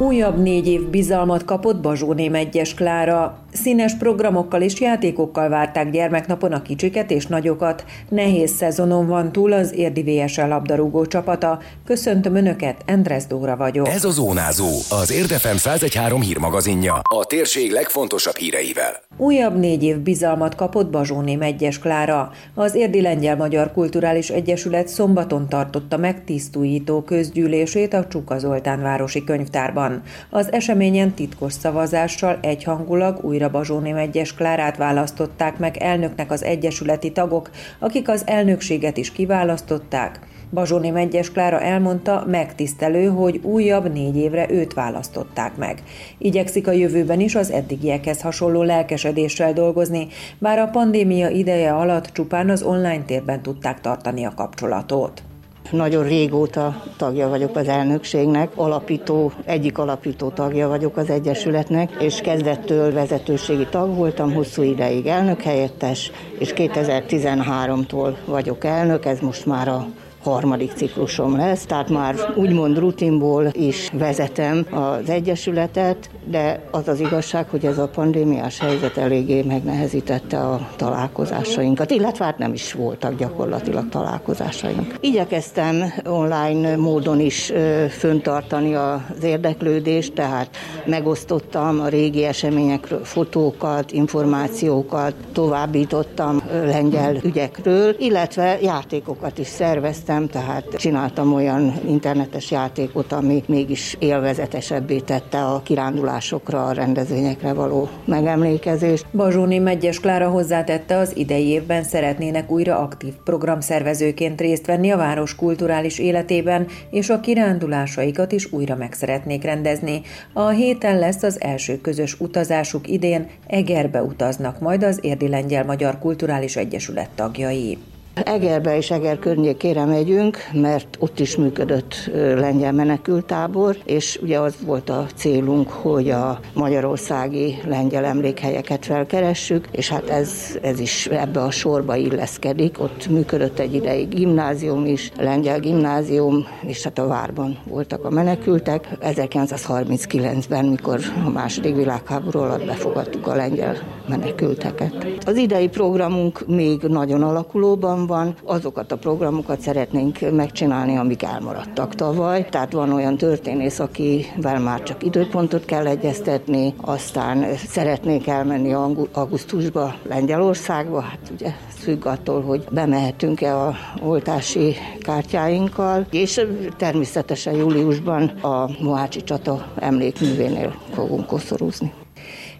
Újabb négy év bizalmat kapott Bazsóném egyes Klára. Színes programokkal és játékokkal várták gyermeknapon a kicsiket és nagyokat. Nehéz szezonon van túl az érdi VSL labdarúgó csapata. Köszöntöm Önöket, Endres Dóra vagyok. Ez a Zónázó, az Érdefem 113 hírmagazinja. A térség legfontosabb híreivel. Újabb négy év bizalmat kapott Bazsóném egyes Klára. Az Érdi Lengyel-Magyar Kulturális Egyesület szombaton tartotta meg tisztújító közgyűlését a Csuka Zoltán városi könyvtárban. Az eseményen titkos szavazással egyhangulag újra Bazsóném egyes Klárát választották meg elnöknek az egyesületi tagok, akik az elnökséget is kiválasztották. Bazsóném egyes Klára elmondta, megtisztelő, hogy újabb négy évre őt választották meg. Igyekszik a jövőben is az eddigiekhez hasonló lelkesedéssel dolgozni, bár a pandémia ideje alatt csupán az online térben tudták tartani a kapcsolatot. Nagyon régóta tagja vagyok az elnökségnek, alapító, egyik alapító tagja vagyok az Egyesületnek, és kezdettől vezetőségi tag voltam, hosszú ideig elnök helyettes, és 2013-tól vagyok elnök, ez most már a harmadik ciklusom lesz, tehát már úgymond rutinból is vezetem az Egyesületet, de az az igazság, hogy ez a pandémiás helyzet eléggé megnehezítette a találkozásainkat, illetve hát nem is voltak gyakorlatilag találkozásaink. Igyekeztem online módon is föntartani az érdeklődést, tehát megosztottam a régi eseményekről fotókat, információkat, továbbítottam lengyel ügyekről, illetve játékokat is szerveztem, tehát csináltam olyan internetes játékot, ami mégis élvezetesebbé tette a kirándulást kiállításokra, a rendezvényekre való megemlékezést. Bazsóni Megyes Klára hozzátette, az idei évben szeretnének újra aktív programszervezőként részt venni a város kulturális életében, és a kirándulásaikat is újra meg szeretnék rendezni. A héten lesz az első közös utazásuk idén, Egerbe utaznak majd az Érdi Lengyel Magyar Kulturális Egyesület tagjai. Egerbe és Eger környékére megyünk, mert ott is működött lengyel menekültábor, és ugye az volt a célunk, hogy a magyarországi lengyel emlékhelyeket felkeressük, és hát ez, ez is ebbe a sorba illeszkedik. Ott működött egy ideig gimnázium is, lengyel gimnázium, és hát a várban voltak a menekültek. 1939-ben, mikor a második világháború alatt befogadtuk a lengyel menekülteket. Az idei programunk még nagyon alakulóban van, azokat a programokat szeretnénk megcsinálni, amik elmaradtak tavaly. Tehát van olyan történész, akivel már csak időpontot kell egyeztetni, aztán szeretnék elmenni augusztusba Lengyelországba, hát ugye függ attól, hogy bemehetünk-e a oltási kártyáinkkal, és természetesen júliusban a Mohácsi csata emlékművénél fogunk koszorúzni.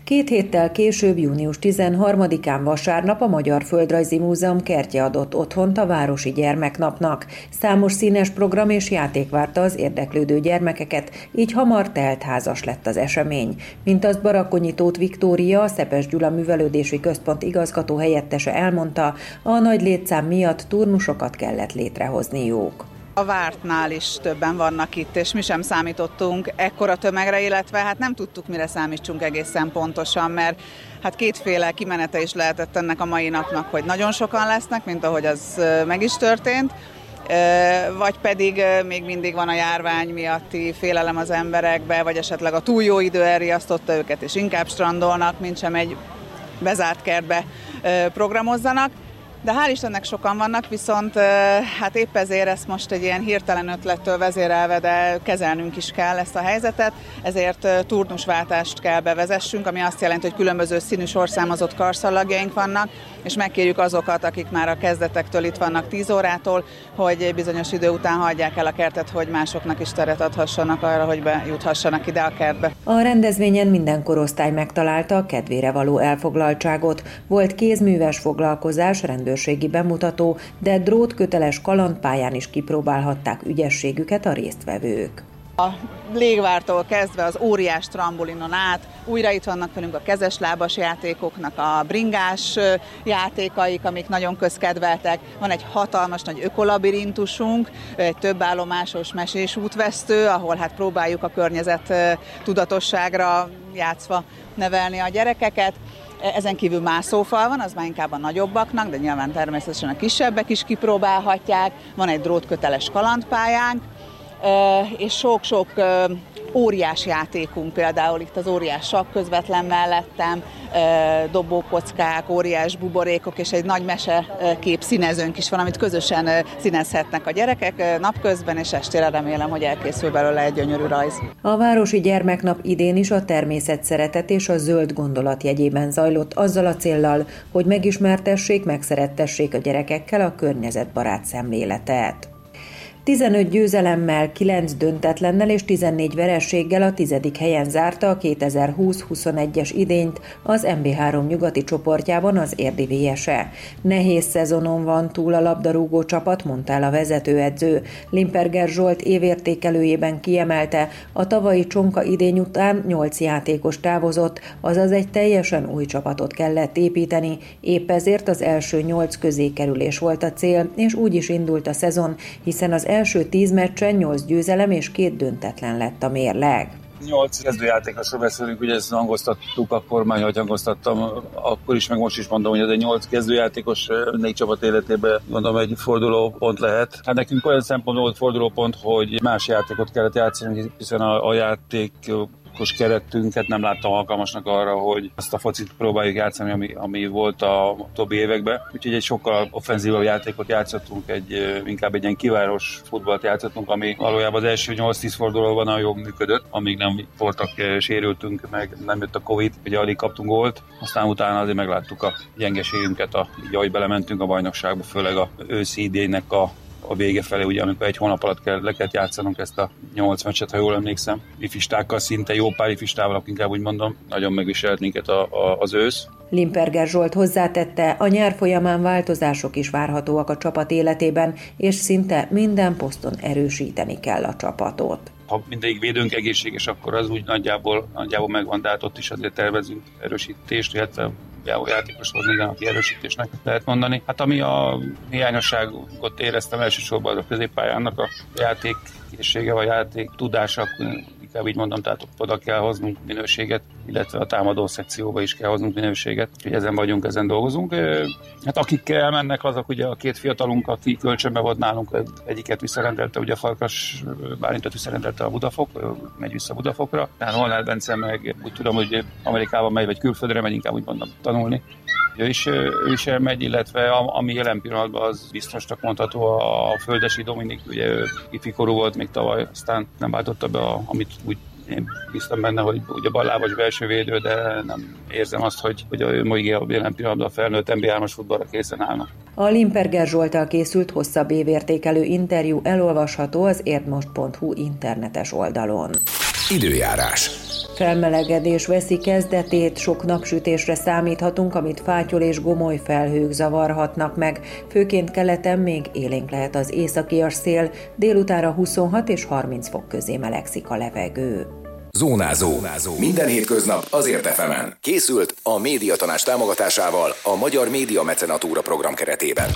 Két héttel később, június 13-án vasárnap a Magyar Földrajzi Múzeum kertje adott otthont a Városi Gyermeknapnak. Számos színes program és játék várta az érdeklődő gyermekeket, így hamar teltházas lett az esemény. Mint azt Barakonyi Tóth Viktória, a Szepes Gyula Művelődési Központ igazgató helyettese elmondta, a nagy létszám miatt turnusokat kellett létrehozniuk. A vártnál is többen vannak itt, és mi sem számítottunk ekkora tömegre, illetve hát nem tudtuk, mire számítsunk egészen pontosan, mert hát kétféle kimenete is lehetett ennek a mai napnak, hogy nagyon sokan lesznek, mint ahogy az meg is történt, vagy pedig még mindig van a járvány miatti félelem az emberekbe, vagy esetleg a túl jó idő elriasztotta őket, és inkább strandolnak, mint sem egy bezárt kertbe programozzanak. De hál' Istennek sokan vannak, viszont hát épp ezért ezt most egy ilyen hirtelen ötlettől vezérelve, de kezelnünk is kell ezt a helyzetet, ezért turnusváltást kell bevezessünk, ami azt jelenti, hogy különböző színű sorszámozott karszalagjaink vannak, és megkérjük azokat, akik már a kezdetektől itt vannak 10 órától, hogy bizonyos idő után hagyják el a kertet, hogy másoknak is teret adhassanak arra, hogy bejuthassanak ide a kertbe. A rendezvényen minden korosztály megtalálta a kedvére való elfoglaltságot. Volt kézműves foglalkozás, rendőrségi bemutató, de drótköteles kalandpályán is kipróbálhatták ügyességüket a résztvevők. A légvártól kezdve az óriás trambulinon át, újra itt vannak velünk a kezeslábas játékoknak a bringás játékaik, amik nagyon közkedveltek. Van egy hatalmas nagy ökolabirintusunk, egy több állomásos mesés útvesztő, ahol hát próbáljuk a környezet tudatosságra játszva nevelni a gyerekeket Ezen kívül mászófal van, az már inkább a nagyobbaknak, de nyilván természetesen a kisebbek is kipróbálhatják. Van egy drótköteles kalandpályánk, és sok-sok óriás játékunk, például itt az óriás sak közvetlen mellettem, dobókockák, óriás buborékok, és egy nagy mesekép színezőnk is van, amit közösen színezhetnek a gyerekek napközben, és estére remélem, hogy elkészül belőle egy gyönyörű rajz. A Városi Gyermeknap idén is a természet szeretet és a zöld gondolat jegyében zajlott azzal a céllal, hogy megismertessék, megszerettessék a gyerekekkel a környezetbarát szemléletet. 15 győzelemmel, 9 döntetlennel és 14 verességgel a tizedik helyen zárta a 2020-21-es idényt az MB3 nyugati csoportjában az Érdi VSE. Nehéz szezonon van túl a labdarúgó csapat, mondta el a vezetőedző. Limperger Zsolt évértékelőjében kiemelte, a tavalyi csonka idény után 8 játékos távozott, azaz egy teljesen új csapatot kellett építeni, épp ezért az első 8 közé kerülés volt a cél, és úgy is indult a szezon, hiszen az első tíz meccsen nyolc győzelem és két döntetlen lett a mérleg. Nyolc kezdőjátékosról beszélünk, ugye ezt hangoztattuk a kormány, hogy hangoztattam akkor is, meg most is mondom, hogy ez egy nyolc kezdőjátékos négy csapat életében gondolom egy fordulópont lehet. Hát nekünk olyan szempontból volt fordulópont, hogy más játékot kellett játszani, hiszen a, a játék játékos keretünket nem láttam alkalmasnak arra, hogy azt a focit próbáljuk játszani, ami, ami volt a többi években. Úgyhogy egy sokkal offenzívabb játékot játszottunk, egy, inkább egy ilyen kiváros futballt játszottunk, ami valójában az első 8-10 fordulóban nagyon jól működött, amíg nem voltak sérültünk, meg nem jött a Covid, ugye alig kaptunk gólt, aztán utána azért megláttuk a gyengeségünket, a, így ahogy belementünk a bajnokságba, főleg a őszi idénynek a a vége felé, ugye, amikor egy hónap alatt kell, le kellett játszanunk ezt a nyolc meccset, ha jól emlékszem. Ifistákkal szinte jó pár ifistával, inkább úgy mondom, nagyon megviselt minket a, a, az ősz. Limperger Zsolt hozzátette, a nyár folyamán változások is várhatóak a csapat életében, és szinte minden poszton erősíteni kell a csapatot ha mindegyik védőnk egészséges, akkor az úgy nagyjából, nagyjából megvan, de hát ott is azért tervezünk erősítést, illetve játékos hozni, igen, aki erősítésnek lehet mondani. Hát ami a hiányosságot éreztem elsősorban a középpályának a játék készsége vagy játék tudása, inkább így mondom, tehát oda kell hoznunk minőséget, illetve a támadó szekcióba is kell hoznunk minőséget, úgyhogy ezen vagyunk, ezen dolgozunk. Hát akik elmennek, azok ugye a két fiatalunk, aki kölcsönbe volt nálunk, egyiket visszarendelte, ugye a Farkas Bálintot visszarendelte a Budafok, megy vissza Budafokra, tehát Holnár Bence meg úgy tudom, hogy Amerikába megy, vagy külföldre megy, inkább úgy mondom tanulni ő is, ő is elmegy, illetve ami jelen pillanatban az biztosnak mondható a Földesi Dominik, ugye ő ifikorú volt még tavaly, aztán nem váltotta be, a, amit úgy én biztos benne, hogy ugye ballábas belső védő, de nem érzem azt, hogy, hogy a mai jelen pillanatban a felnőtt NBA-os futballra készen állnak. A Limperger Zsoltal készült hosszabb évértékelő interjú elolvasható az érdmost.hu internetes oldalon. Időjárás. Felmelegedés veszi kezdetét, sok napsütésre számíthatunk, amit fátyol és gomoly felhők zavarhatnak meg. Főként keleten még élénk lehet az északias szél, délutára 26 és 30 fok közé melegszik a levegő. Zónázó. Zónázó. Minden hétköznap azért efemen. Készült a médiatanás támogatásával a Magyar Média Mecenatúra program keretében.